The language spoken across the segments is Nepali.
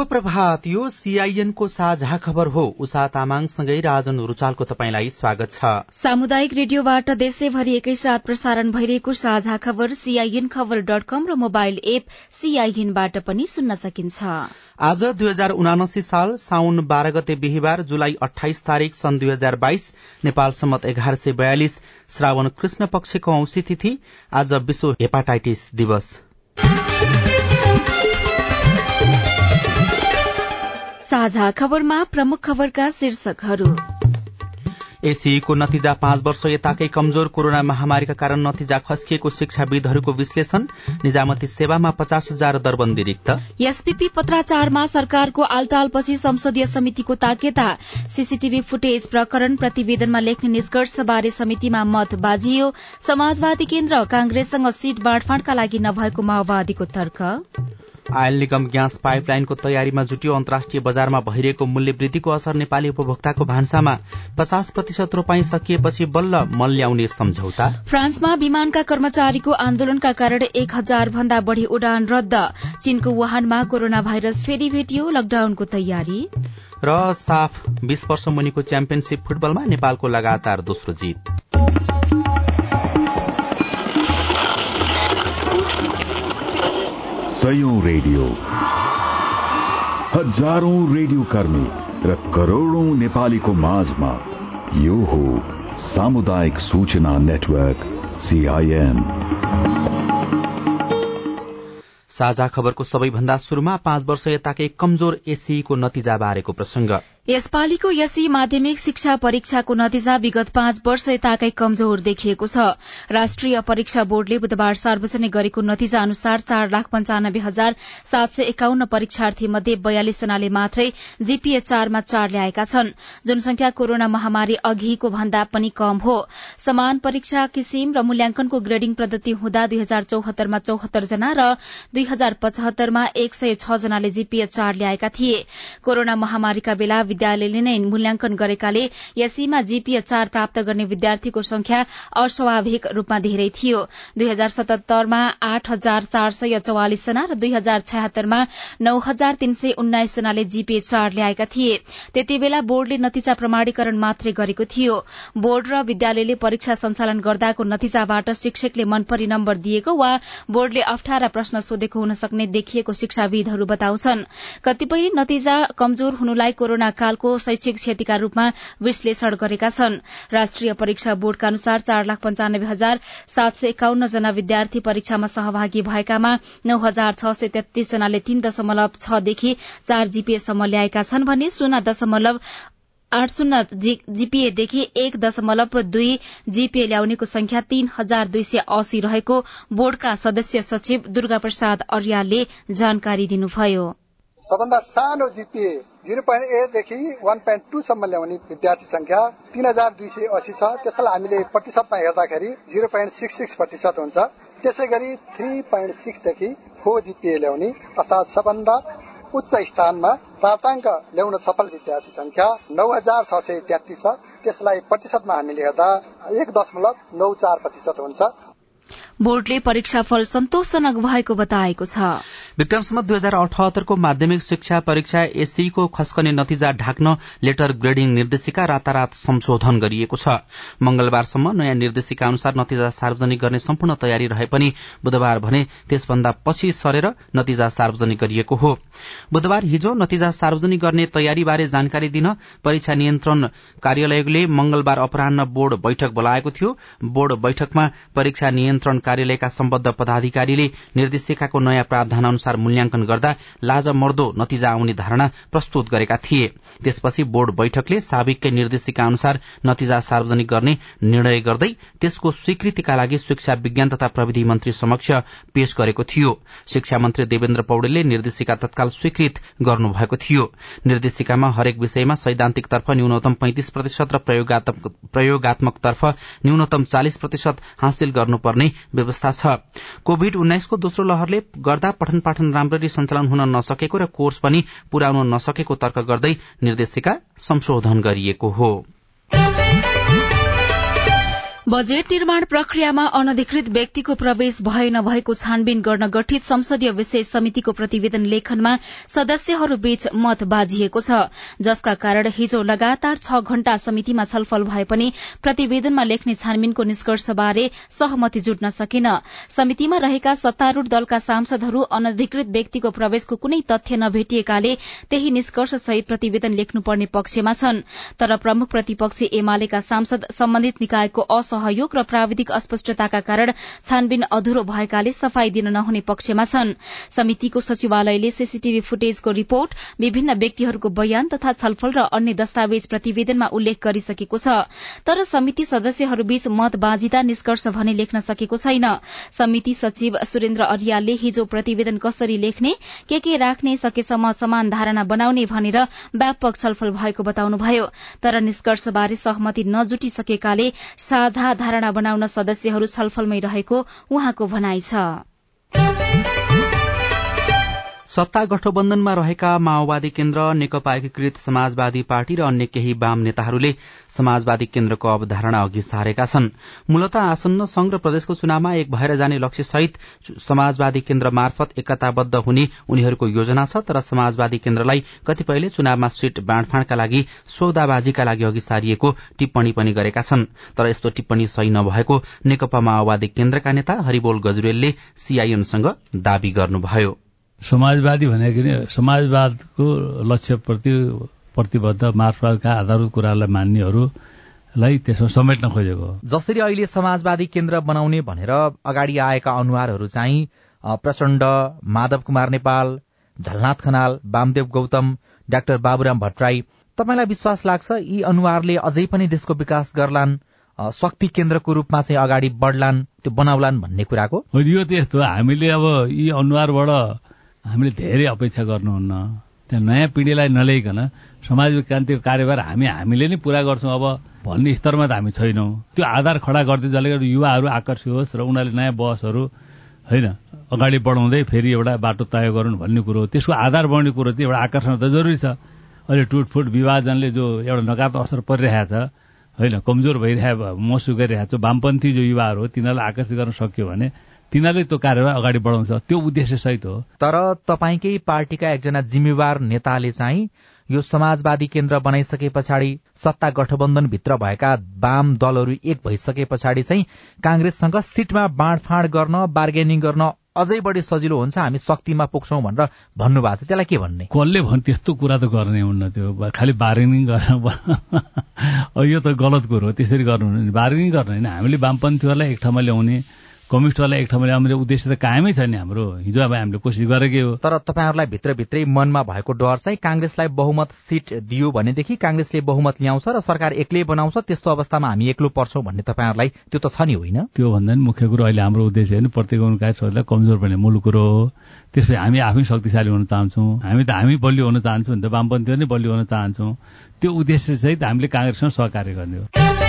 शुभ प्रभात यो सीआईएन को साझा खबर हो। उषा तामाङसँगै राजन रुचालको तपाईँलाई स्वागत छ। सामुदायिक रेडियोबाट देशैभरि एकैसाथ प्रसारण भइरहेको साझा खबर सीआईएन खबर डट कम र मोबाइल एप सीआईएनबाट पनि सुन्न सकिन्छ। आज दुई हजार उनासी साल साउन बाह्र गते बिहिबार जुलाई अठाइस तारीक सन् दुई हजार बाइस नेपाल सम्मत एघार सय बयालिस श्रावण कृष्ण पक्षको औंसी तिथि आज विश्व हेपाटाइटिस दिवस। साझा खबरमा प्रमुख खबरका शीर्षकहरू। एसीको नतिजा पाँच वर्ष यताकै कमजोर कोरोना महामारीका कारण नतिजा खस्किएको शिक्षाविदहरूको विश्लेषण निजामती सेवामा पचास हजार दरबन्दी रिक्त। एसपीपी पत्राचारमा सरकारको आलटालपछि संसदीय समितिको ताकेता। सीसीटीभी फुटेज प्रकरण प्रतिवेदनमा लेख्ने निष्कर्षबारे समितिमा मत बाजियो। समाजवादी केन्द्र कांग्रेससँग सीट बाँडफाँडका लागि नभएको माओवादीको तर्क। आयल निगम ग्यास पाइपलाइनको तयारीमा जुट्यो। अन्तर्राष्ट्रिय बजारमा भइरहेको मूल्य वृद्धिको असर नेपाली उपभोक्ताको भान्सामा पचास प्रतिशत रोपाई सकिएपछि बल्ल मल ल्याउने सम्झौता। फ्रान्समा विमानका कर्मचारीको आन्दोलनका कारण एक हजार भन्दा बढ़ी उडान रद्द। चीनको वुहानमा कोरोना भाइरस फेरि भेटियो। लकडाउनको तयारी। र साफ बीस वर्ष मुनिको च्याम्पियनशीप फुटबलमा नेपालको लगातार दोस्रो जीत। सयौं रेडियो हजारौं रेडियो कर्मी र करोड़ौं नेपालीको माझमा यो हो सामुदायिक सूचना नेटवर्क सीआईएन साझा खबरको सबैभन्दा शुरूमा पाँच वर्ष यताकै कमजोर एसीको नतिजा बारेको प्रसंग यसपालिको एसी माध्यमिक शिक्षा परीक्षाको नतिजा विगत पाँच वर्ष यताकै कमजोर देखिएको छ। राष्ट्रिय परीक्षा बोर्डले बुधबार सार्वजनिक गरेको नतिजा अनुसार चार लाख पञ्चानब्बे हजार सात सय एकाउन्न परीक्षार्थी मध्ये बयालिस जनाले मात्रै जीपीए चारमा चार ल्याएका छन्। जनसंख्या कोरोना महामारी अघिको भन्दा पनि कम हो। समान परीक्षा किसिम र मूल्याङ्कनको ग्रेडिङ पद्धति हुँदा दुई हजार चौहत्तरमा चौहत्तर जना र दुई हजार पचहत्तरमा एक सय छ जनाले जीपीए चार ल्याएका थिए। कोरोना महामारीका बेला विद्यालयले नै मूल्याङ्कन गरेकाले यसैमा जीपीए चार प्राप्त गर्ने विद्यार्थीको संख्या अस्वाभाविक रूपमा धेरै थियो। दुई हजार सतहत्तरमा आठ हजार चार सय चौवालिस जना र दुई हजार छयत्तरमा नौ हजार तीन सय उन्नाइस जनाले जीपीए चार ल्याएका थिए। त्यति बेला बोर्डले नतिजा प्रमाणीकरण मात्रै गरेको थियो। बोर्ड र विद्यालयले परीक्षा सञ्चालन गर्दाको नतिजाबाट शिक्षकले मनपरी नम्बर दिएको वा बोर्डले अप्ठ्यारा प्रश्न सोधेको हुन सक्ने देखिएको शिक्षाविदहरू बताउँछन्। कतिपय नतिजा कमजोर हुनुलाई कोरोना कालको शैक्षिक क्षतिका रूपमा विश्लेषण गरेका छन्। राष्ट्रिय परीक्षा बोर्डका अनुसार चार लाख पञ्चानब्बे हजार सात सय एकाउन्न जना विद्यार्थी परीक्षामा सहभागी भएकामा नौ हजार छ सय तेत्तीस जनाले तीन दशमलव छदेखि चार जीपीएसम्म ल्याएका छन् भने शून्य दशमलव आठ शून्य जीपीएदेखि एक दशमलव दुई जीपीए ल्याउनेको संख्या तीन हजार दुई सय अस्सी रहेको बोर्डका सदस्य सचिव दुर्गा प्रसाद अर्यालले जानकारी दिनुभयो। सबभन्दा सानो जीपीए जिरो पोइन्ट एटदेखि वान पोइन्ट टूसम्म ल्याउने विद्यार्थी संख्या तीन हजार दुई सय अस्सी छ। त्यसलाई हामीले प्रतिशतमा हेर्दाखेरि जिरो पोइन्ट सिक्स सिक्स प्रतिशत हुन्छ। त्यसै गरी थ्री पोइन्ट सिक्सदेखि फोर जीपीए ल्याउने अर्थात् सबभन्दा उच्च स्थानमा प्राप्ताङ्क ल्याउन सफल विद्यार्थी संख्या नौ हजार छ सय तेत्तिस छ। त्यसलाई प्रतिशतमा हामीले हेर्दा एक दशमलव नौ चार प्रतिशत हुन्छ। बोर्डले परीक्षाफल सन्तोषजनक भएको बताएको छ। विक्रमसम्म दुई हजार अठहत्तरको माध्यमिक शिक्षा परीक्षा एसईको खस्कने नतिजा ढाक्न लेटर ग्रेडिङ निर्देशिका रातारात संशोधन गरिएको छ। मंगलबारसम्म नयाँ निर्देशिका अनुसार नतिजा सार्वजनिक गर्ने सम्पूर्ण तयारी रहे पनि बुधबार भने त्यसभन्दा पछि सरेर नतिजा सार्वजनिक गरिएको हो। बुधबार हिजो नतिजा सार्वजनिक गर्ने तयारीबारे जानकारी दिन परीक्षा नियन्त्रण कार्यालयले मंगलबार अपरान्न बोर्ड बैठक बोलाएको थियो। बोर्ड बैठकमा परीक्षा नियन्त्रण कार्यालयका सम्बद्ध पदाधिकारीले निर्देशिकाको नयाँ प्रावधान अनुसार मूल्याङ्कन गर्दा लाजमर्दो नतिजा आउने धारणा प्रस्तुत गरेका थिए। त्यसपछि बोर्ड बैठकले साविककै निर्देशिका अनुसार नतिजा सार्वजनिक गर्ने निर्णय गर्दै त्यसको स्वीकृतिका लागि शिक्षा विज्ञान तथा प्रविधि मन्त्री समक्ष पेश गरेको थियो। शिक्षा मन्त्री देवेन्द्र पौडेलले निर्देशिका तत्काल स्वीकृत गर्नुभएको थियो। निर्देशिकामा हरेक विषयमा सैद्धान्तिकतर्फ न्यूनतम पैंतिस प्रतिशत र प्रयोगत्मकतर्फ न्यूनतम चालिस प्रतिशत हासिल गर्नुपर्ने व्यवस्था छ। कोविड उन्नाइसको दोस्रो लहरले गर्दा पठन पाठन राम्ररी सञ्चालन हुन नसकेको र कोर्स पनि पूराउन नसकेको तर्क गर्दै निर्देशिका संशोधन गरिएको हो। बजेट निर्माण प्रक्रियामा अनधिकृत व्यक्तिको प्रवेश भए नभएको छानबिन गर्न गठित संसदीय विशेष समितिको प्रतिवेदन लेखनमा सदस्यहरूबीच मत बाजिएको छ जसका कारण हिजो लगातार छ घण्टा समितिमा छलफल भए पनि प्रतिवेदनमा लेख्ने छानबिनको निष्कर्षबारे सहमति जुट्न सकेन। समितिमा रहेका सत्तारूढ़ दलका सांसदहरू अनधिकृत व्यक्तिको प्रवेशको कुनै तथ्य नभेटिएकाले त्यही निष्कर्षसहित प्रतिवेदन लेख्नुपर्ने पक्षमा छन् तर प्रमुख प्रतिपक्षी एमालेका सांसद सम्बन्धित निकायको असह सहयोग र प्राविधिक अस्पष्टताका कारण छानबिन अधुरो भएकाले सफाई दिन नहुने पक्षमा छन्। समितिको सचिवालयले सीसीटीभी फुटेजको रिपोर्ट विभिन्न व्यक्तिहरूको बयान तथा छलफल र अन्य दस्तावेज प्रतिवेदनमा उल्लेख गरिसकेको छ। तर समिति सदस्यहरूबीच मत बाँझिदा निष्कर्ष भने लेख्न सकेको छैन। समिति सचिव सुरेन्द्र अरियालले हिजो प्रतिवेदन कसरी लेख्ने के के राख्ने सकेसम्म समान धारणा बनाउने भनेर व्यापक छलफल भएको बताउनुभयो। तर निष्कर्षबारे सहमति नजुटिसकेकाले साझा धारणा बनाउन सदस्यहरू छलफलमै रहेको उहाँको भनाइ छ। सत्ता गठबन्धनमा रहेका माओवादी केन्द्र नेकपा एकीकृत समाजवादी पार्टी र अन्य केही वाम नेताहरूले समाजवादी केन्द्रको अवधारणा अघि सारेका छन्। मूलत आसन्न संघ र प्रदेशको चुनावमा एक भएर जाने लक्ष्य सहित समाजवादी केन्द्र मार्फत एकताबद्ध हुने उनीहरूको योजना छ तर समाजवादी केन्द्रलाई कतिपयले चुनावमा सीट बाँडफाँडका लागि सौदाबाजीका लागि अघि सारिएको टिप्पणी पनि गरेका छन्। तर यस्तो टिप्पणी सही नभएको नेकपा माओवादी केन्द्रका नेता हरिबोल गजुरेलले सीआईएमसँग दावी गर्नुभयो। समाजवादी भनेको नि समाजवादको लक्ष्यप्रति प्रतिबद्ध मार्क्सवादका आधारभूत कुरालाई मान्नेहरूलाई त्यसमा समेट्न खोजेको जसरी अहिले समाजवादी केन्द्र बनाउने भनेर अगाडि आएका अनुहारहरू चाहिँ प्रचण्ड माधव कुमार नेपाल झलनाथ खनाल वामदेव गौतम डाक्टर बाबुराम भट्टराई। तपाईँलाई विश्वास लाग्छ यी अनुहारले अझै पनि देशको विकास गर्लान् शक्ति केन्द्रको रूपमा चाहिँ अगाडि बढ्लान् त्यो बनाउलान् भन्ने कुराको? यो त्यस्तो हामीले अब यी अनुहारबाट हामीले धेरै अपेक्षा गर्नुहुन्न। त्यहाँ नयाँ पिँढीलाई नल्याइकन समाज क्रान्तिको कार्यभार हामी हामीले नै पूरा गर्छौँ। अब भन्ने स्तरमा त हामी छैनौँ। त्यो आधार खडा गर्दै जसले गर्दा युवाहरू आकर्षित होस् र उनीहरूले नयाँ बसहरू होइन अगाडि बढाउँदै फेरि एउटा बाटो तय गरून् भन्ने कुरो त्यसको आधार बढ्ने कुरो चाहिँ एउटा आकर्षण त जरुरी छ। अहिले टुटफुट विभाजनले जो एउटा नकारात्मक असर परिरहेको छ होइन कमजोर भइरहेको महसुस गरिरहेको छ वामपन्थी जो युवाहरू हो तिनीहरूलाई आकर्षित गर्न सक्यो भने तिनीहरूले त्यो कार्यलाई अगाडि बढाउँछ त्यो उद्देश्य सहित हो। तर तपाईँकै पार्टीका एकजना जिम्मेवार नेताले चाहिँ यो समाजवादी केन्द्र बनाइसके पछाडि सत्ता गठबन्धनभित्र भएका वाम दलहरू एक भइसके पछाडि चाहिँ कांग्रेससँग सिटमा बाँडफाँड गर्न बार्गेनिङ गर्न अझै बढी सजिलो हुन्छ हामी शक्तिमा पुग्छौं भनेर भन्नुभएको छ। त्यसलाई के भन्ने? कसले भन् त्यस्तो कुरा त गर्ने हुन्न त्यो? खालि बार्गेनिङ गर्न यो त गलत कुरो हो त्यसरी गर्नु बार्गेनिङ गर्न होइन हामीले वामपन्थीहरूलाई एक ठाउँमा ल्याउने। कम्युनिस्टहरूलाई एक ठाउँमा ल्याउने उद्देश्य त कायमै छ नि हाम्रो। हिजो अब हामीले कोसिस गरेकै हो। तर तपाईँहरूलाई भित्रभित्रै मनमा भएको डर चाहिँ काङ्ग्रेसलाई बहुमत सिट दियो भनेदेखि काङ्ग्रेसले बहुमत ल्याउँछ र सरकार एक्लै बनाउँछ त्यस्तो अवस्थामा हामी एक्लो पर्छौँ भन्ने तपाईँहरूलाई त्यो त छ नि होइन? त्यो भन्दा नि मुख्य कुरो अहिले हाम्रो उद्देश्य होइन प्रत्येक अनुकायलाई कमजोर भन्ने मूल कुरो हो। त्यसपछि हामी आफै शक्तिशाली हुन चाहन्छौँ। हामी त हामी बलियो हुन चाहन्छौँ नि त वामपन्थीहरू नै बलियो हुन चाहन्छौँ। त्यो उद्देश्य सहित हामीले काङ्ग्रेससँग सहकार्य गर्ने हो।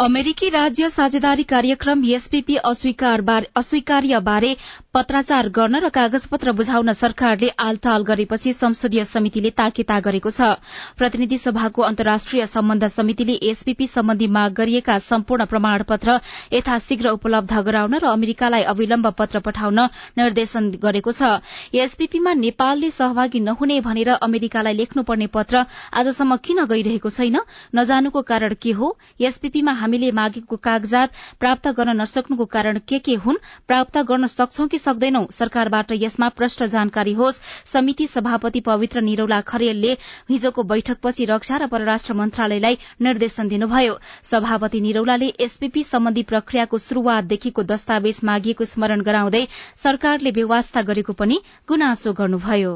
अमेरिकी राज्य साझेदारी कार्यक्रम एसपीपी अस्वीकार्यबारे पत्राचार गर्न र कागजपत्र बुझाउन सरकारले आलटाल गरेपछि संसदीय समितिले ताकेता गरेको छ। प्रतिनिधि सभाको अन्तर्राष्ट्रिय सम्बन्ध समितिले एसपीपी सम्बन्धी माग गरिएका सम्पूर्ण प्रमाणपत्र यथाशीघ्र उपलब्ध गराउन र अमेरिकालाई अविलम्ब पत्र पठाउन निर्देशन गरेको छ। एसपीपीमा नेपालले सहभागी नहुने भनेर अमेरिकालाई लेख्नुपर्ने पत्र आजसम्म किन गइरहेको छैन? नजानुको कारण के हो? एसपीपीमा हामीले मागेको कागजात प्राप्त गर्न नसक्नुको कारण के के हुन् प्राप्त गर्न सक्छौ कि सक्दैनौ सरकारबाट यसमा प्रष्ट जानकारी होस् समिति सभापति पवित्र निरौला खरेलले हिजोको बैठकपछि रक्षा र परराष्ट्र मन्त्रालयलाई निर्देशन दिनुभयो। सभापति निरौलाले एसपीपी सम्बन्धी प्रक्रियाको शुरूआतदेखिको दस्तावेज मागिएको स्मरण गराउँदै सरकारले व्यवस्था गरेको पनि गुनासो गर्नुभयो।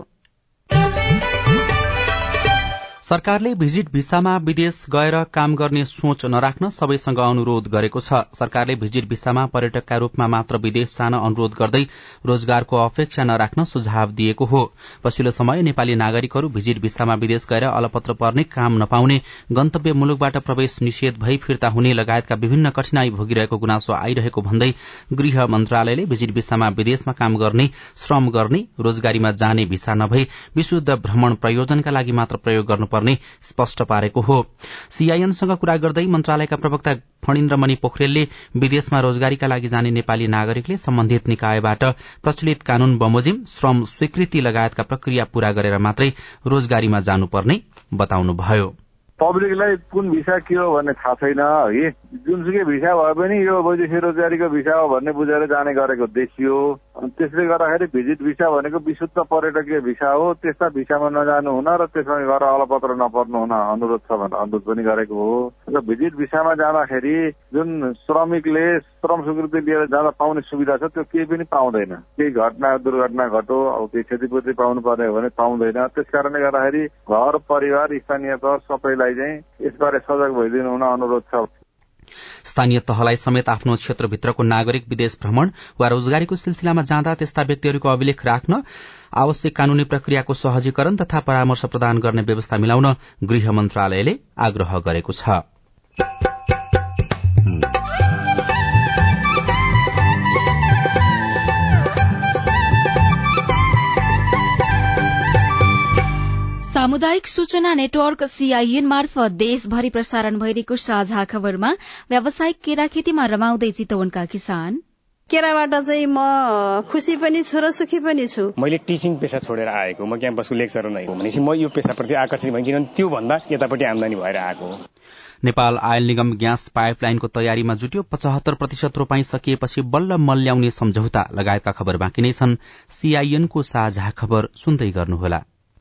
सरकारले भिजिट भिसामा विदेश गएर काम गर्ने सोच नराख्न सबैसँग अनुरोध गरेको छ। सरकारले भिजिट भिसामा पर्यटकका रूपमा मात्र विदेश जान अनुरोध गर्दै रोजगारको अपेक्षा नराख्न सुझाव दिएको हो। पछिल्लो समय नेपाली नागरिकहरू भिजिट भिसामा विदेश गएर अलपत्र पर्ने काम नपाउने गन्तव्य मुलुकबाट प्रवेश निषेध भई फिर्ता हुने लगायतका विभिन्न कठिनाई भोगिरहेको गुनासो आइरहेको भन्दै गृह मन्त्रालयले भिजिट भिसामा विदेशमा काम गर्ने श्रम गर्ने रोजगारीमा जाने भिसा नभई विशुद्ध भ्रमण प्रयोजनका लागि मात्र प्रयोग गर्नु पर्ने स्पष्ट पारेको हो। सीआईएनसँग कुरा गर्दै मन्त्रालयका प्रवक्ता फणिन्द्रमणि पोखरेलले विदेशमा रोजगारीका लागि जाने नेपाली नागरिकले सम्बन्धित निकायबाट प्रचलित कानून बमोजिम श्रम स्वीकृति लगायतका प्रक्रिया पूरा गरेर मात्रै रोजगारीमा जानुपर्ने बताउनुभयो। पब्लिकलाई कुन भिसा के हो भन्ने थाहा छैन है। जुनसुकै भिसा भए पनि यो वैदेशिक रोजगारीको भिसा हो भन्ने बुझेर जाने गरेको देखियो त्यसले गर्दाखेरि भिजिट भिसा भनेको विशुद्ध पर्यटकीय भिसा हो। त्यस्ता भिसामा नजानु हुन र त्यसमा गएर अलपत्र नपर्नु हुन अनुरोध छ भनेर अनुरोध पनि गरेको हो। र भिजिट भिसामा जाँदाखेरि जुन श्रमिकले श्रम स्वीकृति लिएर जाँदा पाउने सुविधा छ त्यो केही पनि पाउँदैन। केही घटना दुर्घटना घटो अब केही क्षतिपूर्ति पाउनु पर्ने हो भने पाउँदैन। त्यस कारणले गर्दाखेरि घर परिवार स्थानीय तह सबैलाई चाहिँ यसबारे सजग भइदिनु हुन अनुरोध छ। स्थानीय तहलाई समेत आफ्नो क्षेत्रभित्रको नागरिक विदेश भ्रमण वा रोजगारीको सिलसिलामा जाँदा त्यस्ता व्यक्तिहरूको अभिलेख राख्न आवश्यक कानूनी प्रक्रियाको सहजीकरण तथा परामर्श प्रदान गर्ने व्यवस्था मिलाउन गृह मन्त्रालयले आग्रह गरेको छ। सामुदायिक सूचना नेटवर्क सीआईएन मार्फत देशभरि प्रसारण भइरहेको साझा खबरमा व्यावसायिक केरा खेतीमा रमाउँदै चितवनका किसान। केराबाट चाहिँ म खुसी पनि छु र सुखी पनि छु। मैले टिचिङ पेसा छोडेर आएको म क्याम्पसको लेक्चर नै हो भनेपछि म यो पेसाप्रति आकर्षित भएँ किनभने त्योभन्दा यतापट्टि आमदानी भएर आएको नेपाल आयल निगम ग्यास पाइपलाइनको तयारीमा जुट्यो। पचहत्तर प्रतिशत रोपाई सकिएपछि बल्ल मल्याउने सम्झौता लगायतका खबर बाँकी नै छन्। सीआईएनको साझा खबर सुन्दै गर्नुहोला।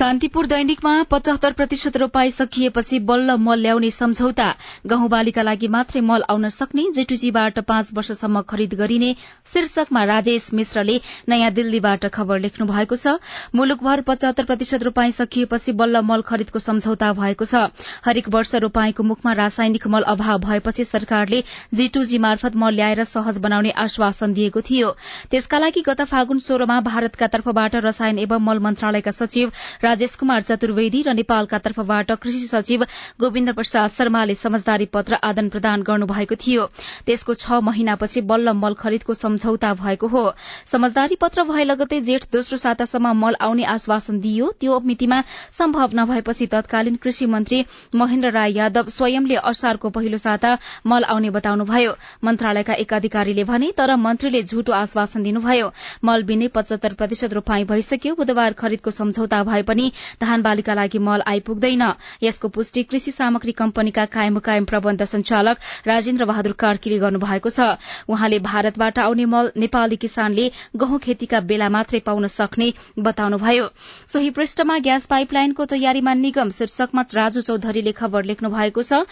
कान्तिपुर दैनिकमा पचहत्तर प्रतिशत रोपाई सकिएपछि बल्ल मल ल्याउने सम्झौता। गहुँ बालीका लागि मात्रै मल आउन सक्ने जेटुजीबाट पाँच वर्षसम्म खरिद गरिने शीर्षकमा राजेश मिश्रले नयाँ दिल्लीबाट खबर लेख्नु भएको छ। मुलुकभर पचहत्तर प्रतिशत रोपाई सकिएपछि बल्ल मल खरिदको सम्झौता भएको छ। हरेक वर्ष रोपाई गाईको मुखमा रासायनिक मल अभाव भएपछि सरकारले जी मार्फत मल ल्याएर सहज बनाउने आश्वासन दिएको थियो। त्यसका लागि गत फागुन सोह्रमा भारतका तर्फबाट रसायन एवं मल मन्त्रालयका सचिव राजेश कुमार चतुर्वेदी र नेपालका तर्फबाट कृषि सचिव गोविन्द प्रसाद शर्माले समझदारी पत्र आदान प्रदान गर्नुभएको थियो। त्यसको छ महिनापछि बल्ल मल खरिदको सम्झौता भएको हो। समझदारी पत्र भए लगतै जेठ दोस्रो सातासम्म मल आउने आश्वासन दिइयो। त्यो मितिमा सम्भव नभएपछि तत्कालीन कृषि मन्त्री महेन्द्र राय यादव स्वयंले असारको पहिलो साता मल आउने बताउनुभयो। मन्त्रालयका एक अधिकारीले भने तर मन्त्रीले झुटो आश्वासन दिनुभयो। मल बिने पचहत्तर प्रतिशत रोपाई भइसक्यो। बुधबार खरिदको सम्झौता भए पनि धान बालीका लागि मल आइपुग्दैन। यसको पुष्टि कृषि सामग्री कम्पनीका कायम कायम प्रबन्ध संचालक राजेन्द्र बहादुर कार्कीले गर्नुभएको छ। उहाँले भारतबाट आउने मल नेपाली किसानले गहुँ खेतीका बेला मात्रै पाउन सक्ने बताउनुभयो। सोही पृष्ठमा ग्यास पाइपलाइनको तयारीमा निगम शीर्षकमा राजु चौधरीले खबर लेख्नु भएको छ।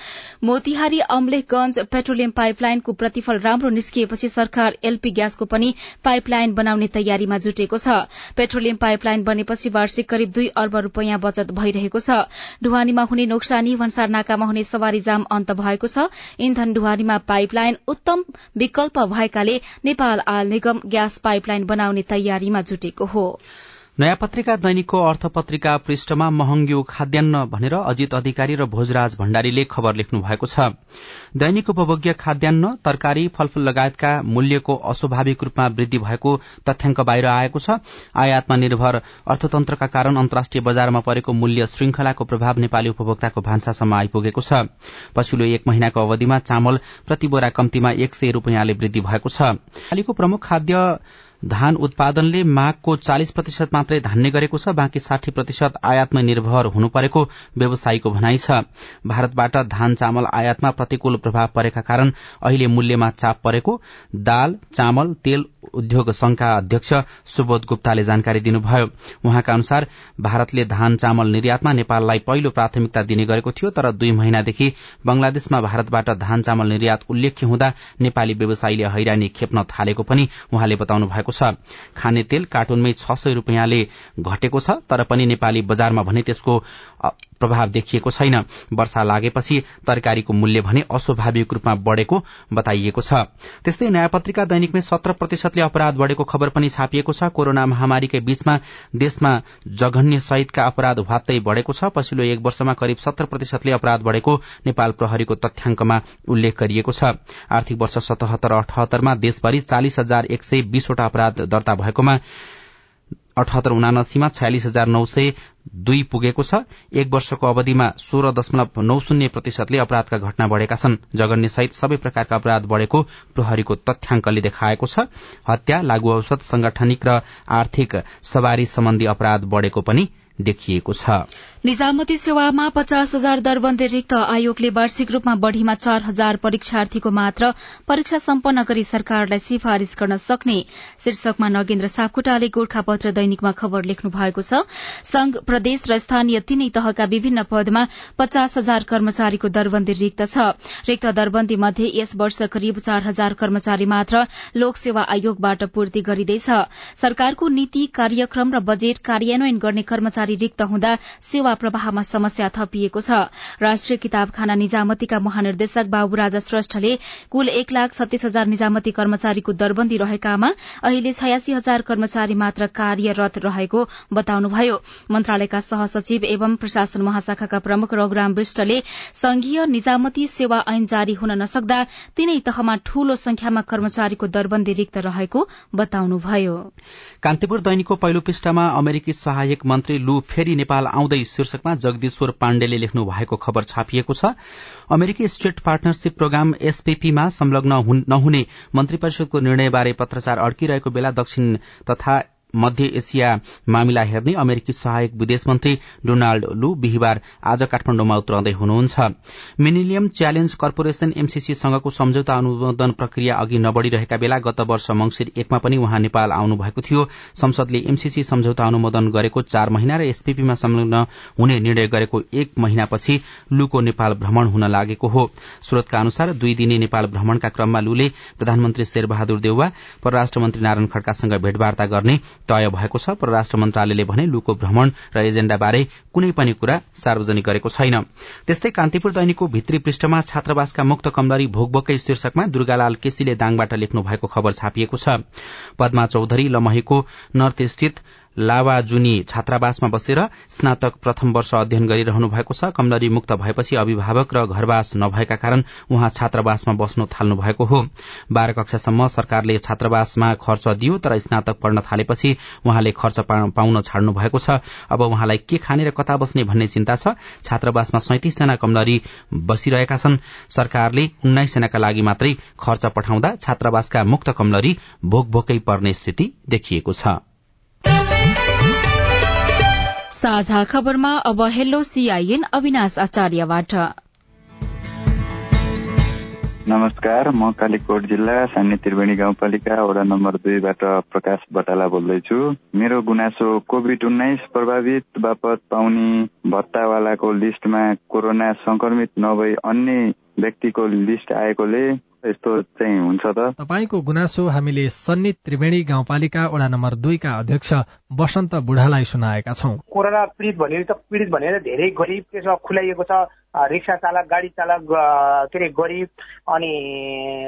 मोतिहारी अम्लेखगंज पेट्रोलियम पाइपलाइनको प्रतिफल राम्रो निस्किएपछि सरकार एलपी ग्यासको पनि पाइपलाइन बनाउने तयारीमा जुटेको छ। पेट्रोलियम पाइपलाइन बनेपछि वार्षिक करिब दुई अर्ब रूपियाँ बचत भइरहेको छ। ढुवानीमा हुने नोक्सानी भन्सार नाकामा हुने सवारी जाम अन्त भएको छ। इन्धन ढुवानीमा पाइपलाइन उत्तम विकल्प भएकाले नेपाल आल निगम ग्यास पाइपलाइन बनाउने तयारीमा जुटेको हो। नयाँ पत्रिका दैनिकको अर्थ पत्रिका पृष्ठमा महँग्यो खाद्यान्न भनेर अजित अधिकारी र भोजराज भण्डारीले खबर लेख्नु भएको छ। दैनिक उपभोग्य खाद्यान्न तरकारी फलफूल लगायतका मूल्यको अस्वाभाविक रूपमा वृद्धि भएको तथ्याङ्क बाहिर आएको छ। आयातमा निर्भर अर्थतन्त्रका कारण अन्तर्राष्ट्रिय बजारमा परेको मूल्य श्रृंखलाको प्रभाव नेपाली उपभोक्ताको भान्सासम्म आइपुगेको छ। पछिल्लो एक महिनाको अवधिमा चामल प्रति बोरा कम्तीमा एक सय रूपियाँले वृद्धि भएको छ। प्रमुख खाद्य धान उत्पादनले मागको चालिस प्रतिशत मात्रै धान्ने गरेको छ बाँकी साठी प्रतिशत आयातमा निर्भर हुनु परेको व्यवसायीको भनाइ छ। भारतबाट धान चामल आयातमा प्रतिकूल प्रभाव परेका कारण अहिले मूल्यमा चाप परेको दाल चामल तेल उद्योग संघका अध्यक्ष सुबोध गुप्ताले जानकारी दिनुभयो। उहाँका अनुसार भारतले धान चामल निर्यातमा नेपाललाई पहिलो प्राथमिकता दिने गरेको थियो तर दुई महिनादेखि बंगलादेशमा भारतबाट धान चामल निर्यात उल्लेख्य हुँदा नेपाली व्यवसायीले हैरानी खेप्न थालेको पनि उहाँले बताउनु भएको छ। खाने तेल कार्टुनमै छ सय रूपियाँले घटेको छ तर पनि नेपाली बजारमा भने त्यसको प्रभाव देखिएको छैन। वर्षा लागेपछि तरकारीको मूल्य भने अस्वाभाविक रूपमा बढ़ेको बताइएको छ। त्यस्तै नयाँ पत्रिका दैनिकमै सत्र प्रतिशतले अपराध बढ़ेको खबर पनि छापिएको छ। कोरोना महामारीकै बीचमा देशमा जघन्य सहितका अपराध भ्वात्तै बढ़ेको छ। पछिल्लो एक वर्षमा करिब सत्र प्रतिशतले अपराध बढ़ेको नेपाल प्रहरीको तथ्याङ्कमा उल्लेख गरिएको छ। आर्थिक वर्ष सतहत्तर अठहत्तरमा देशभरि चालिस हजार एक सय बीसवटा अपराध दर्ता भएकोमा अठहत्तर उनासीमा छयालिस हजार नौ सय दुई पुगेको छ। एक वर्षको अवधिमा सोह्र दशमलव नौ शून्य प्रतिशतले अपराधका घटना बढ़ेका छन्। जगन्य सहित सबै प्रकारका अपराध बढ़ेको प्रहरीको तथ्याङ्कले देखाएको छ। हत्या लागू औषध संगठनिक र आर्थिक सवारी सम्बन्धी अपराध बढ़ेको पनि देखिएको छ। निजामती सेवामा पचास हजार दरबन्दी रिक्त आयोगले वार्षिक रूपमा बढ़ीमा चार हजार परीक्षार्थीको मात्र परीक्षा सम्पन्न गरी सरकारलाई सिफारिश गर्न सक्ने शीर्षकमा नगेन्द्र सापकोटाले गोर्खापत्र दैनिकमा खबर लेख्नु भएको छ। संघ प्रदेश र स्थानीय तीनै तहका विभिन्न पदमा पचास हजार कर्मचारीको दरबन्दी रिक्त छ। रिक्त दरबन्दी मध्ये यस वर्ष करिब चार हजार कर्मचारी मात्र लोक सेवा आयोगबाट पूर्ति गरिँदैछ। सरकारको नीति कार्यक्रम र बजेट कार्यान्वयन गर्ने कर्मचारी रिक्त हुँदा सेवा प्रवाहमा समस्या थपिएको छ। राष्ट्रिय किताबखाना निजामतीका महानिर्देशक बाबुराजा श्रेष्ठले कुल एक लाख छत्तीस हजार निजामती कर्मचारीको दरबन्दी रहेकामा अहिले छयासी हजार कर्मचारी मात्र कार्यरत रहेको बताउनुभयो। मन्त्रालयका सहसचिव एवं प्रशासन महाशाखाका प्रमुख रघुराम विष्टले संघीय निजामती सेवा ऐन जारी हुन नसक्दा तीनै तहमा ठूलो संख्यामा कर्मचारीको दरबन्दी रिक्त रहेको बताउनुभयो। कान्तिपुर दैनिकको पहिलो पृष्ठमा अमेरिकी सहायक मन्त्री लु फेरि नेपाल आउँदै शीर्षकमा जगदीश्वर पाण्डेले लेख्नु भएको खबर छापिएको छ। अमेरिकी स्टेट पार्टनरशिप प्रोग्राम एसपीपीमा संलग्न नहुने मन्त्री परिषदको निर्णयबारे पत्रचार अड्किरहेको बेला दक्षिण तथा मध्य एसिया मामिला हेर्ने अमेरिकी सहायक विदेश मन्त्री डोनाल्ड लू बिहिबार आज काठमाण्डुमा उत्रँदै हुनुहुन्छ। मिनिलियम च्यालेन्ज कर्पोरेशन एमसीसी सँगको सम्झौता अनुमोदन प्रक्रिया अघि नबढ़िरहेका बेला गत वर्ष मंगिर एकमा पनि उहाँ नेपाल आउनु भएको थियो। संसदले एमसीसी सम्झौता अनुमोदन गरेको चार महिना र एसपीपीमा संलग्न हुने निर्णय गरेको एक महिनापछि लूको नेपाल भ्रमण हुन लागेको हो। स्रोतका अनुसार दुई दिने नेपाल भ्रमणका क्रममा लूले प्रधानमन्त्री शेरबहादुर देउवा परराष्ट्र मन्त्री नारायण खड्कासँग भेटवार्ता गर्ने तय भएको छ। परराष्ट्र मन्त्रालयले भने लुको भ्रमण र एजेण्डाबारे कुनै पनि कुरा सार्वजनिक गरेको छैन। त्यस्तै कान्तिपुर दैनिकको भित्री पृष्ठमा छात्रावासका मुक्त कमलरी भोकभोकै शीर्षकमा दुर्गालाल केसीले दाङबाट लेख्नु भएको खबर छापिएको छ। पद्मा चौधरी लमहीको नर्थ स्थित लावाजुनी छात्रावासमा बसेर स्नातक प्रथम वर्ष अध्ययन गरिरहनु भएको छ। कमलरी मुक्त भएपछि अभिभावक र घरवास नभएका कारण उहाँ छात्रावासमा बस्नु थाल्नु भएको हो। बाह्र कक्षासम्म सरकारले छात्रावासमा खर्च दियो तर स्नातक पढ्न थालेपछि उहाँले खर्च पाउन छाड्नु भएको छ। अब उहाँलाई के खाने र कता बस्ने भन्ने चिन्ता छ। छात्रावासमा सैतिसजना कमलरी बसिरहेका छन्। सरकारले उन्नाइसजनाका लागि मात्रै खर्च पठाउँदा छात्रावासका मुक्त कमलरी भोक भोकै पर्ने स्थिति देखिएको छ। साझा खबरमा अब हेलो सीआईएन अविनाश आचार्यबाट। नमस्कार म कालीकोट जिल्ला सान्य त्रिवेणी गाउँपालिका वडा नम्बर दुईबाट प्रकाश बटाला बोल्दैछु। मेरो गुनासो कोभिड उन्नाइस प्रभावित बापत पाउने भत्तावालाको लिस्टमा कोरोना संक्रमित नभई अन्य व्यक्तिको लिस्ट आएकोले यस्तो चाहिँ हुन्छ त। तपाईँको गुनासो हामीले सन्नी त्रिवेणी गाउँपालिका वडा नम्बर दुईका अध्यक्ष वसन्त बुढालाई सुनाएका छौँ। कोरोना पीडित भनेर त पीडित भनेर धेरै गरिब त्यसमा खुलाइएको छ। रिक्सा चालक गाडी चालक के अरे गरिब अनि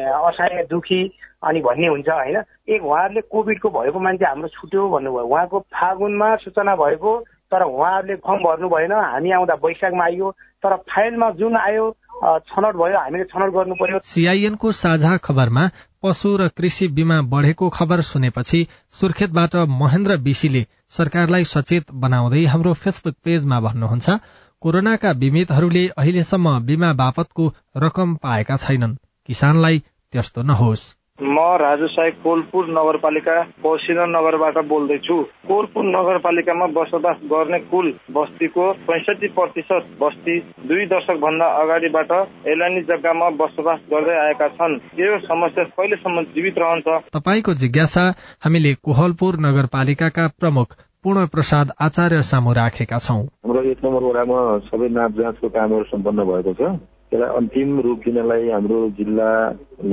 असहाय दुखी अनि भन्ने हुन्छ होइन? एक उहाँहरूले कोभिडको भएको मान्छे हाम्रो छुट्यो भन्नुभयो। उहाँको फागुनमा सूचना भएको तर उहाँहरूले फर्म भर्नु भएन। हामी आउँदा वैशाखमा आइयो तर फाइलमा जुन आयो छनौट भयो हामीले छनौट गर्नु पर्यो सीआईएनको साझा खबरमा पशु र कृषि बीमा बढ़ेको खबर सुनेपछि सुर्खेतबाट महेन्द्र विशीले सरकारलाई सचेत बनाउँदै हाम्रो फेसबुक पेजमा भन्नुहुन्छ कोरोनाका बिमितहरूले अहिलेसम्म बीमा बापतको रकम पाएका छैनन्। किसानलाई त्यस्तो नहोस्। म राजु साई कोलपुर नगरपालिका पसिना नगरबाट बोल्दैछु। कोलपुर नगरपालिकामा बसोबास गर्ने कुल बस्तीको पैसठी प्रतिशत बस्ती दुई दशक भन्दा अगाडिबाट एलानी जग्गामा बसोबास गर्दै आएका छन्। यो समस्या कहिलेसम्म जीवित रहन्छ? तपाईँको जिज्ञासा हामीले कोहलपुर नगरपालिकाका प्रमुख पूर्ण प्रसाद आचार्य सामु राखेका छौँ। हाम्रो एक नम्बर वडामा सबै नाप जाँचको कामहरू सम्पन्न भएको छ। त्यसलाई अन्तिम रूप दिनलाई हाम्रो जिल्ला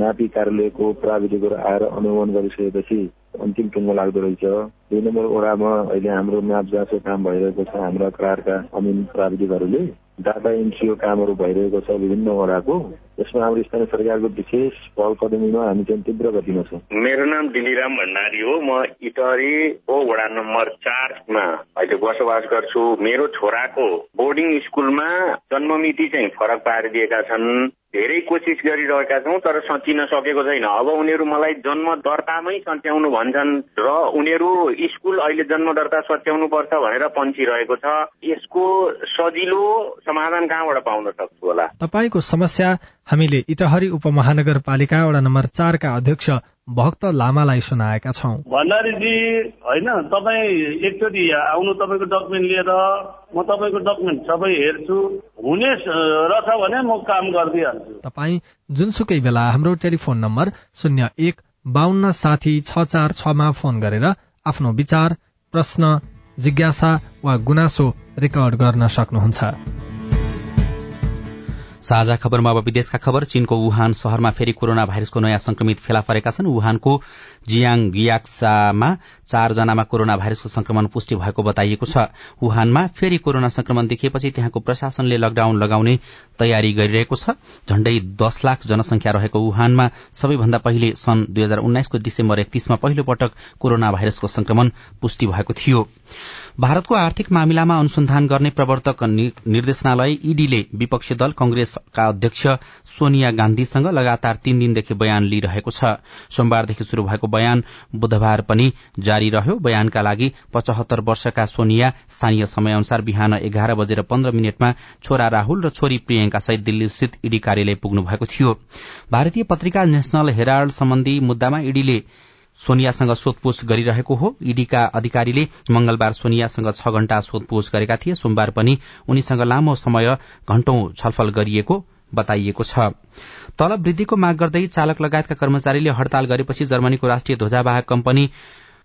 नापी कार्यालयको प्राविधिकहरू आएर अनुगमन गरिसकेपछि अन्तिम टुङ्गो लाग्दो रहेछ। दुई नम्बर वडामा अहिले हाम्रो नाप जाँचको काम भइरहेको छ। हाम्रा करारका अमिन प्राविधिकहरूले डाटा एन्ट्रीको कामहरू भइरहेको छ विभिन्न वडाको यसमा हाम्रो स्थानीय सरकारको विशेष पहल कदमीमा हामी चाहिँ तीव्र गतिमा छौँ। मेरो नाम दिलीराम भण्डारी हो। म इटहरीको वडा नम्बर चारमा अहिले बसोबास गर्छु। मेरो छोराको बोर्डिङ स्कुलमा जन्ममिति चाहिँ फरक पारिदिएका छन्। धेरै कोसिस गरिरहेका छौँ तर सचिन सकेको छैन। अब उनीहरू मलाई जन्म दर्तामै सच्याउनु भन्छन् र उनीहरू स्कुल अहिले जन्म दर्ता सच्याउनु पर्छ भनेर पन्छिरहेको छ। यसको सजिलो समाधान कहाँबाट पाउन सक्छु होला? तपाईँको समस्या हामीले इटहरी उपमहानगरपालिका वडा नम्बर चारका अध्यक्ष भक्त लामालाई सुनाएका छौँ। भण्डारीजी होइन तपाईँ एकचोटि आउनु तपाईँको डकुमेन्ट लिएर म तपाईँको डकुमेन्ट सबै हेर्छु। हुने रहेछ भने म काम गरिदिइहाल्छु। तपाईँ जुनसुकै बेला हाम्रो टेलिफोन नम्बर शून्य एक बाहन्न साठी छ चार छमा फोन गरेर आफ्नो विचार प्रश्न जिज्ञासा वा गुनासो रेकर्ड गर्न सक्नुहुन्छ। साझा खबरमा अब विदेशका खबर। चीनको वुहान शहरमा फेरि कोरोना भाइरसको नयाँ संक्रमित फेला परेका छन्। वुहानको जियाङ गियाक्सामा चारजनामा कोरोना भाइरसको संक्रमण पुष्टि भएको बताइएको छ। वुहानमा फेरि कोरोना संक्रमण देखिएपछि त्यहाँको प्रशासनले लकडाउन लगाउने तयारी गरिरहेको छ। झण्डै दश लाख जनसंख्या रहेको वुहानमा सबैभन्दा पहिले सन् दुई हजार उन्नाइसको डिसेम्बर एकतीसमा पहिलो पटक कोरोना भाइरसको संक्रमण पुष्टि भएको थियो। भारतको आर्थिक मामिलामा अनुसन्धान गर्ने प्रवर्तक निर्देशनालय ईडीले विपक्षी दल कंग्रेसका अध्यक्ष सोनिया गान्धीसँग लगातार तीन दिनदेखि बयान लिइरहेको छ। सोमबारदेखि शुरू भएको बयान बुधबार पनि जारी रह्यो। बयानका लागि पचहत्तर वर्षका सोनिया स्थानीय समय अनुसार बिहान एघार बजेर पन्ध्र मिनटमा छोरा राहुल र छोरी प्रियंका सहित दिल्ली स्थित ईडी कार्यालय पुग्नु भएको थियो। भारतीय पत्रिका नेशनल हेराल्ड सम्बन्धी मुद्दामा ईडीले सोनियासँग सोधपूछ गरिरहेको हो। ईडीका अधिकारीले मंगलबार सोनियासँग छ घण्टा सोधपूछ गरेका थिए। सोमबार पनि उनीसँग लामो समय घण्टौं छलफल गरिएको बताइएको छ। तलब वृद्धिको माग गर्दै चालक लगायतका कर्मचारीले हड़ताल गरेपछि जर्मनीको राष्ट्रिय ध्वजावाहक कम्पनी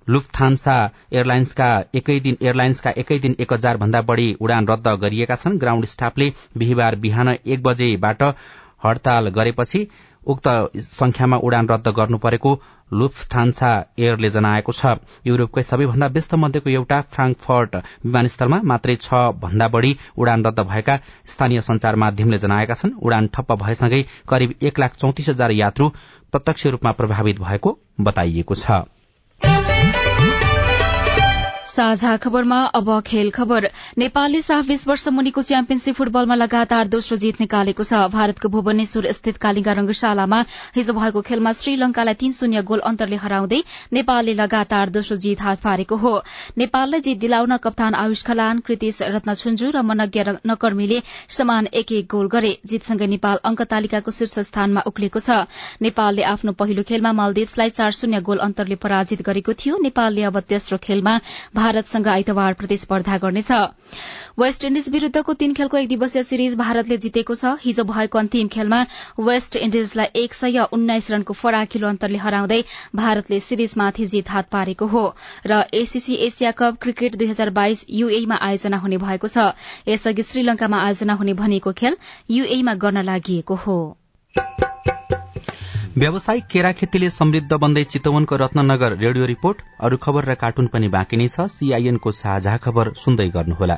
लुफ्थान्सा एयरलाइन्सका एकै दिन एयरलाइन्सका एकै दिन एक हजार भन्दा बढ़ी उडान रद्द गरिएका छन्। ग्राउण्ड स्टाफले बिहिबार बिहान एक बजेबाट हड़ताल गरेपछि उक्त संख्यामा उडान रद्द गर्नु परेको लुफ्थान्सा एयरले जनाएको छ। युरोपकै सबैभन्दा व्यस्त मध्येको एउटा फ्राङ्कफर्ट विमानस्थलमा मात्रै छ भन्दा बढ़ी उडान रद्द भएका स्थानीय संचार माध्यमले जनाएका छन्। उडान ठप्प भएसँगै करिब एक लाख चौतिस हजार यात्रु प्रत्यक्ष रूपमा प्रभावित भएको बताइएको छ। साझा खबरमा अब खेल खबर। नेपालले साफ बीस वर्ष मुनिको च्याम्पियनशीप फुटबलमा लगातार दोस्रो जीत निकालेको छ। भारतको भुवनेश्वर स्थित कालिङ्गा रंगशालामा हिजो भएको खेलमा श्रीलंकालाई तीन शून्य गोल अन्तरले हराउँदै नेपालले लगातार दोस्रो जीत हात पारेको हो। नेपाललाई जीत दिलाउन कप्तान आयुष खलान कृतिश रत्न छुन्जु र मनज्ञ नकर्मीले समान एक एक गोल गरे। जीतसँगै नेपाल अंक तालिकाको शीर्ष स्थानमा उक्लेको छ। नेपालले आफ्नो पहिलो खेलमा मालदिप्सलाई चार शून्य गोल अन्तरले पराजित गरेको थियो। नेपालले अब तेस्रो खेलमा भारतसँग आइतबार प्रतिस्पर्धा गर्नेछ। वेस्ट इण्डिज विरूद्धको तीन खेलको एक दिवसीय सिरिज भारतले जितेको छ। हिजो भएको अन्तिम खेलमा वेस्ट इण्डिजलाई एक सय उन्नाइस रनको फराकिलो अन्तरले हराउँदै भारतले सिरिजमाथि जित हात पारेको हो र एसीसी एसिया कप क्रिकेट दुई हजार बाइस यूएमा आयोजना हुने भएको छ। यसअघि श्रीलंकामा आयोजना हुने भनिएको खेल यूएमा गर्न लागि हो। व्यावसायिक केरा खेतीले समृद्ध बन्दै चितवनको रत्ननगर रेडियो रिपोर्ट अरू खबर र कार्टुन पनि बाँकी नै छ। सीआईएनको साझा खबर सुन्दै गर्नुहोला।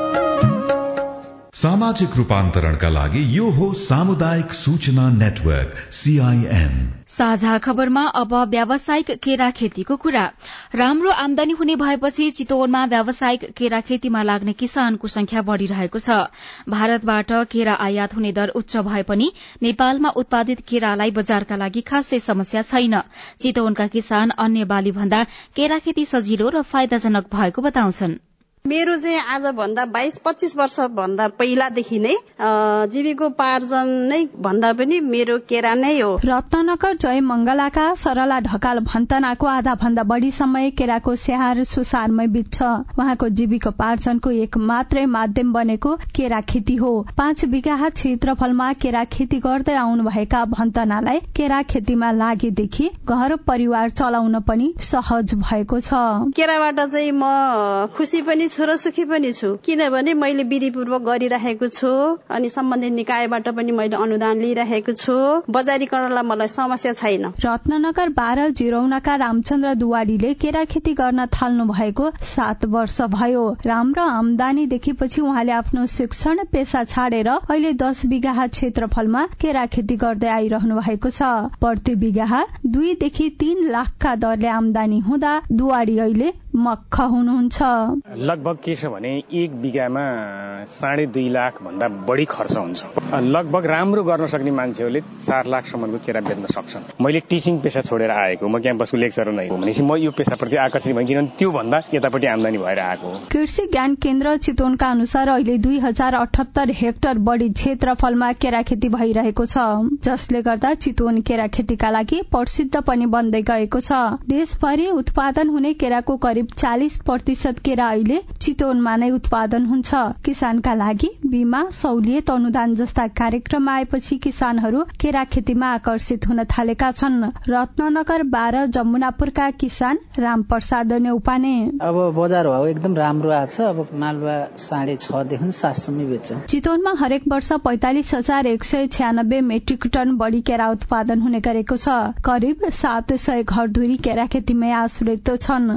सामाजिक रूपान्तरणका लागि यो हो सामुदायिक सूचना नेटवर्क सीआईएन साझा खबरमा अब व्यावसायिक केरा खेतीको कुरा। राम्रो आमदानी हुने भएपछि चितवनमा व्यावसायिक केरा खेतीमा लाग्ने किसानको संख्या बढ़िरहेको छ। भारतबाट केरा आयात हुने दर उच्च भए पनि नेपालमा उत्पादित केरालाई बजारका लागि खासै समस्या छैन। चितवनका किसान अन्य बाली भन्दा केरा खेती सजिलो र फाइदाजनक भएको बताउँछन्। मेरो चाहिँ आजभन्दा बाइस पच्चिस वर्ष भन्दा पहिलादेखि नै जीविकोपार्जन नै भन्दा पनि मेरो केरा नै हो। रत्नगर जय मंगलाका सरला ढकाल भन्तनाको आधा भन्दा बढ़ी समय केराको स्याहार सुसारमै बित्छ। उहाँको जीविकोपार्जनको एक मात्रै माध्यम बनेको केरा खेती हो। पाँच बिघा क्षेत्रफलमा केरा खेती गर्दै आउनुभएका भन्तनालाई केरा खेतीमा लागेदेखि घर परिवार चलाउन पनि सहज भएको छ। केराबाट चाहिँ म खुसी पनि छु र सुखी पनि छु। किनभने मैले विधिपूर्वक गरिरहेको छु अनि सम्बन्धित निकायबाट पनि मैले अनुदान लिइरहेको छु। बजारीकरणलाई मलाई समस्या छैन। रत्नगर बाह्र जिरौनाका रामचन्द्र दुवाडीले केरा खेती गर्न थाल्नु भएको सात वर्ष भयो। राम्रो आमदानी देखेपछि उहाँले आफ्नो शिक्षण पेसा छाडेर अहिले दस बिघा क्षेत्रफलमा केरा खेती गर्दै आइरहनु भएको छ। प्रति बिघा दुईदेखि तीन लाखका दरले आमदानी हुँदा दुवाडी अहिले मक्ख हुनुहुन्छ। लगभग के छ भने एक बिघामा साढे दुई लाख भन्दा बढी खर्च हुन्छ। लगभग राम्रो गर्न सक्ने मान्छेहरूले चार लाखसम्मको केरा बेच्न सक्छन्। मैले टिचिङ पेसा छोडेर आएको म क्याम्पसको लेक्चर नै हो भनेपछि म यो पेसाप्रति आकर्षित भएँ किनभने त्योभन्दा यतापट्टि आमदानी भएर आएको कृषि ज्ञान केन्द्र चितवनका अनुसार अहिले दुई हजार अठहत्तर हेक्टर बढी क्षेत्रफलमा केरा खेती भइरहेको छ जसले गर्दा चितवन केरा खेतीका लागि प्रसिद्ध पनि बन्दै गएको छ। देशभरि उत्पादन हुने केराको करिब चालिस प्रतिशत केरा अहिले चितवनमा नै उत्पादन हुन्छ। किसानका लागि बीमा सहुलियत अनुदान जस्ता कार्यक्रम आएपछि किसानहरू केरा खेतीमा आकर्षित हुन थालेका छन्। रत्नगर बाह्र जमुनापुरका किसान राम प्रसाद नेउपाने। अब बजार भाउ एकदम राम्रो आएको छ। अब मालुवा साढे छदेखि सातसम्म बेच्छ। चितवनमा हरेक वर्ष पैंतालिस हजार एक सय छ्यानब्बे मेट्रिक टन बढ़ी केरा उत्पादन हुने गरेको छ। करिब सात सय घरधुरी केरा खेतीमै आश्रित छन्।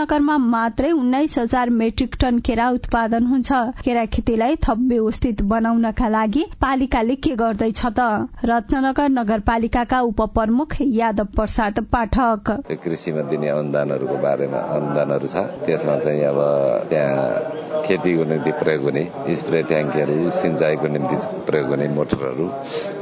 रत्नगरमा मात्रै उन्नाइस हजार मेट्रिक टन केरा उत्पादन हुन्छ। केरा खेतीलाई थप व्यवस्थित बनाउनका लागि पालिकाले के गर्दैछ त? रत्नगर नगरपालिकाका उपप्रमुख यादव प्रसाद पाठक। कृषिमा दिने अनुदानहरूको बारेमा अनुदानहरू छ। त्यसमा चाहिँ अब त्यहाँ खेतीको निम्ति प्रयोग हुने स्प्रे ट्याङ्कीहरू सिंचाईको निम्ति प्रयोग हुने मोटरहरू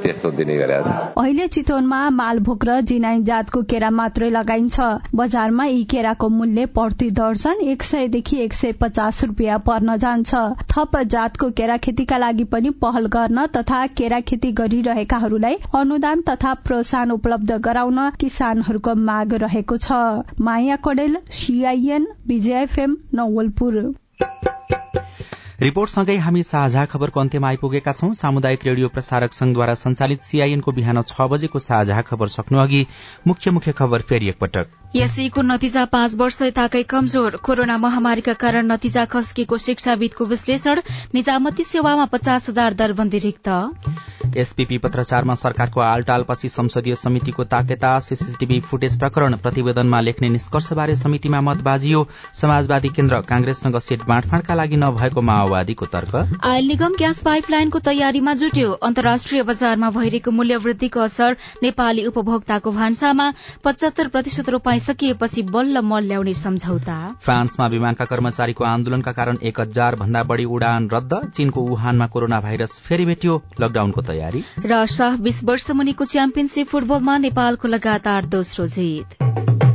त्यस्तो दिने गरेका छ। अहिले चितवनमा मालभोग र जिनाई जातको केरा मात्रै लगाइन्छ। बजारमा यी केराको मूल्य प्रति दर्जन एक सयदेखि एक सय पचास रूपियाँ पर्न जान्छ। थप जातको केरा खेतीका लागि पनि पहल गर्न तथा केरा खेती गरिरहेकाहरूलाई अनुदान तथा प्रोत्साहन उपलब्ध गराउन किसानहरूको माग रहेको छ। माया कडेल सीआईएन विजयएफएम नवलपुर। रिपोर्टसँगै हामी साझा खबरको अन्त्यमा आइपुगेका छौं। सामुदायिक रेडियो प्रसारक संघद्वारा संचालित सीआईएनको बिहान छ बजेको साझा खबर सक्नु अघि मुख्य मुख्य खबर फेरि एकपटक। एसईको नतिजा पाँच वर्ष यताकै कमजोर? कोरोना महामारीका कारण नतिजा खस्किएको शिक्षाविदको विश्लेषण निजामती सेवामा पचास हजार दरबन्दी रिक्त। एसपीपी पत्रचारमा सरकारको आलटालपछि संसदीय समितिको ताकेता सीसीटीभी फुटेज प्रकरण प्रतिवेदनमा लेख्ने निष्कर्षबारे समितिमा मत बाजियो। समाजवादी केन्द्र कांग्रेससँग सीट बाँडफाँडका लागि नभएको माओवादीको तर्क। आयल निगम ग्यास पाइपलाइनको तयारीमा जुट्यो। अन्तर्राष्ट्रिय बजारमा भइरहेको मूल्य वृद्धिको असर नेपाली उपभोक्ताको भान्सामा पचहत्तर प्रतिशत रोपाइसकिएपछि बल्ल मल ल्याउने सम्झौता। फ्रान्समा विमानका कर्मचारीको आन्दोलनका कारण एक हजार भन्दा बढ़ी उडान रद्द चीनको वुहानमा कोरोना भाइरस फेरि भेटियो लकडाउनको तयारी। र शाह बीस वर्ष मुनिको च्याम्पियनशीप फुटबलमा नेपालको लगातार दोस्रो जित।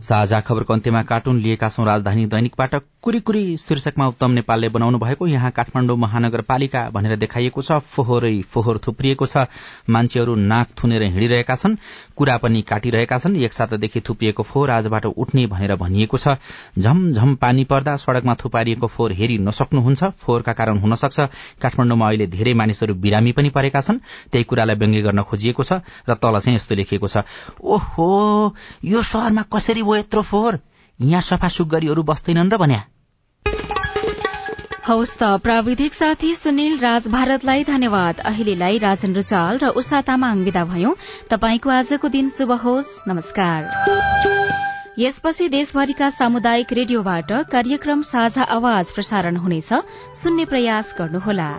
साझा खबरको अन्त्यमा कार्टुन लिएका छौं राजधानी दैनिकबाट कुरी शीर्षकमा उत्तम नेपालले बनाउनु भएको यहाँ काठमाडौँ महानगरपालिका भनेर देखाइएको छ फोहोरै फोहोर थुप्रिएको छ। मान्छेहरू नाक थुनेर हिँडिरहेका छन् कुरा पनि काटिरहेका छन् एक सातादेखि थुपिएको फोहोर आजबाट उठ्ने भनेर भनिएको छ। झमझम पानी पर्दा सड़कमा थुपारिएको फोहोर हेरि नसक्नुहुन्छ फोहोरका कारण हुन सक्छ। काठमाडौँमा अहिले धेरै मानिसहरू बिरामी पनि परेका छन् त्यही कुरालाई व्यङ्ग्य गर्न खोजिएको छ र तल चाहिँ यस्तो लेखिएको छ ओहो यो शहरमा कसरी भयो यत्रो फोहोर। यहाँ सफा सुग्गरीहरू बस्दैनन् र भन्या। हौस् त प्राविधिक साथी सुनिल राज भारतलाई धन्यवाद। अहिलेलाई राजन रुचाल र उषा तामाङ विदा भयौं। तपाईँको आजको दिन शुभ होस्। नमस्कार। यसपछि देशभरिका सामुदायिक रेडियोबाट कार्यक्रम साझा आवाज प्रसारण हुनेछ। सुन्ने प्रयास गर्नुहोला।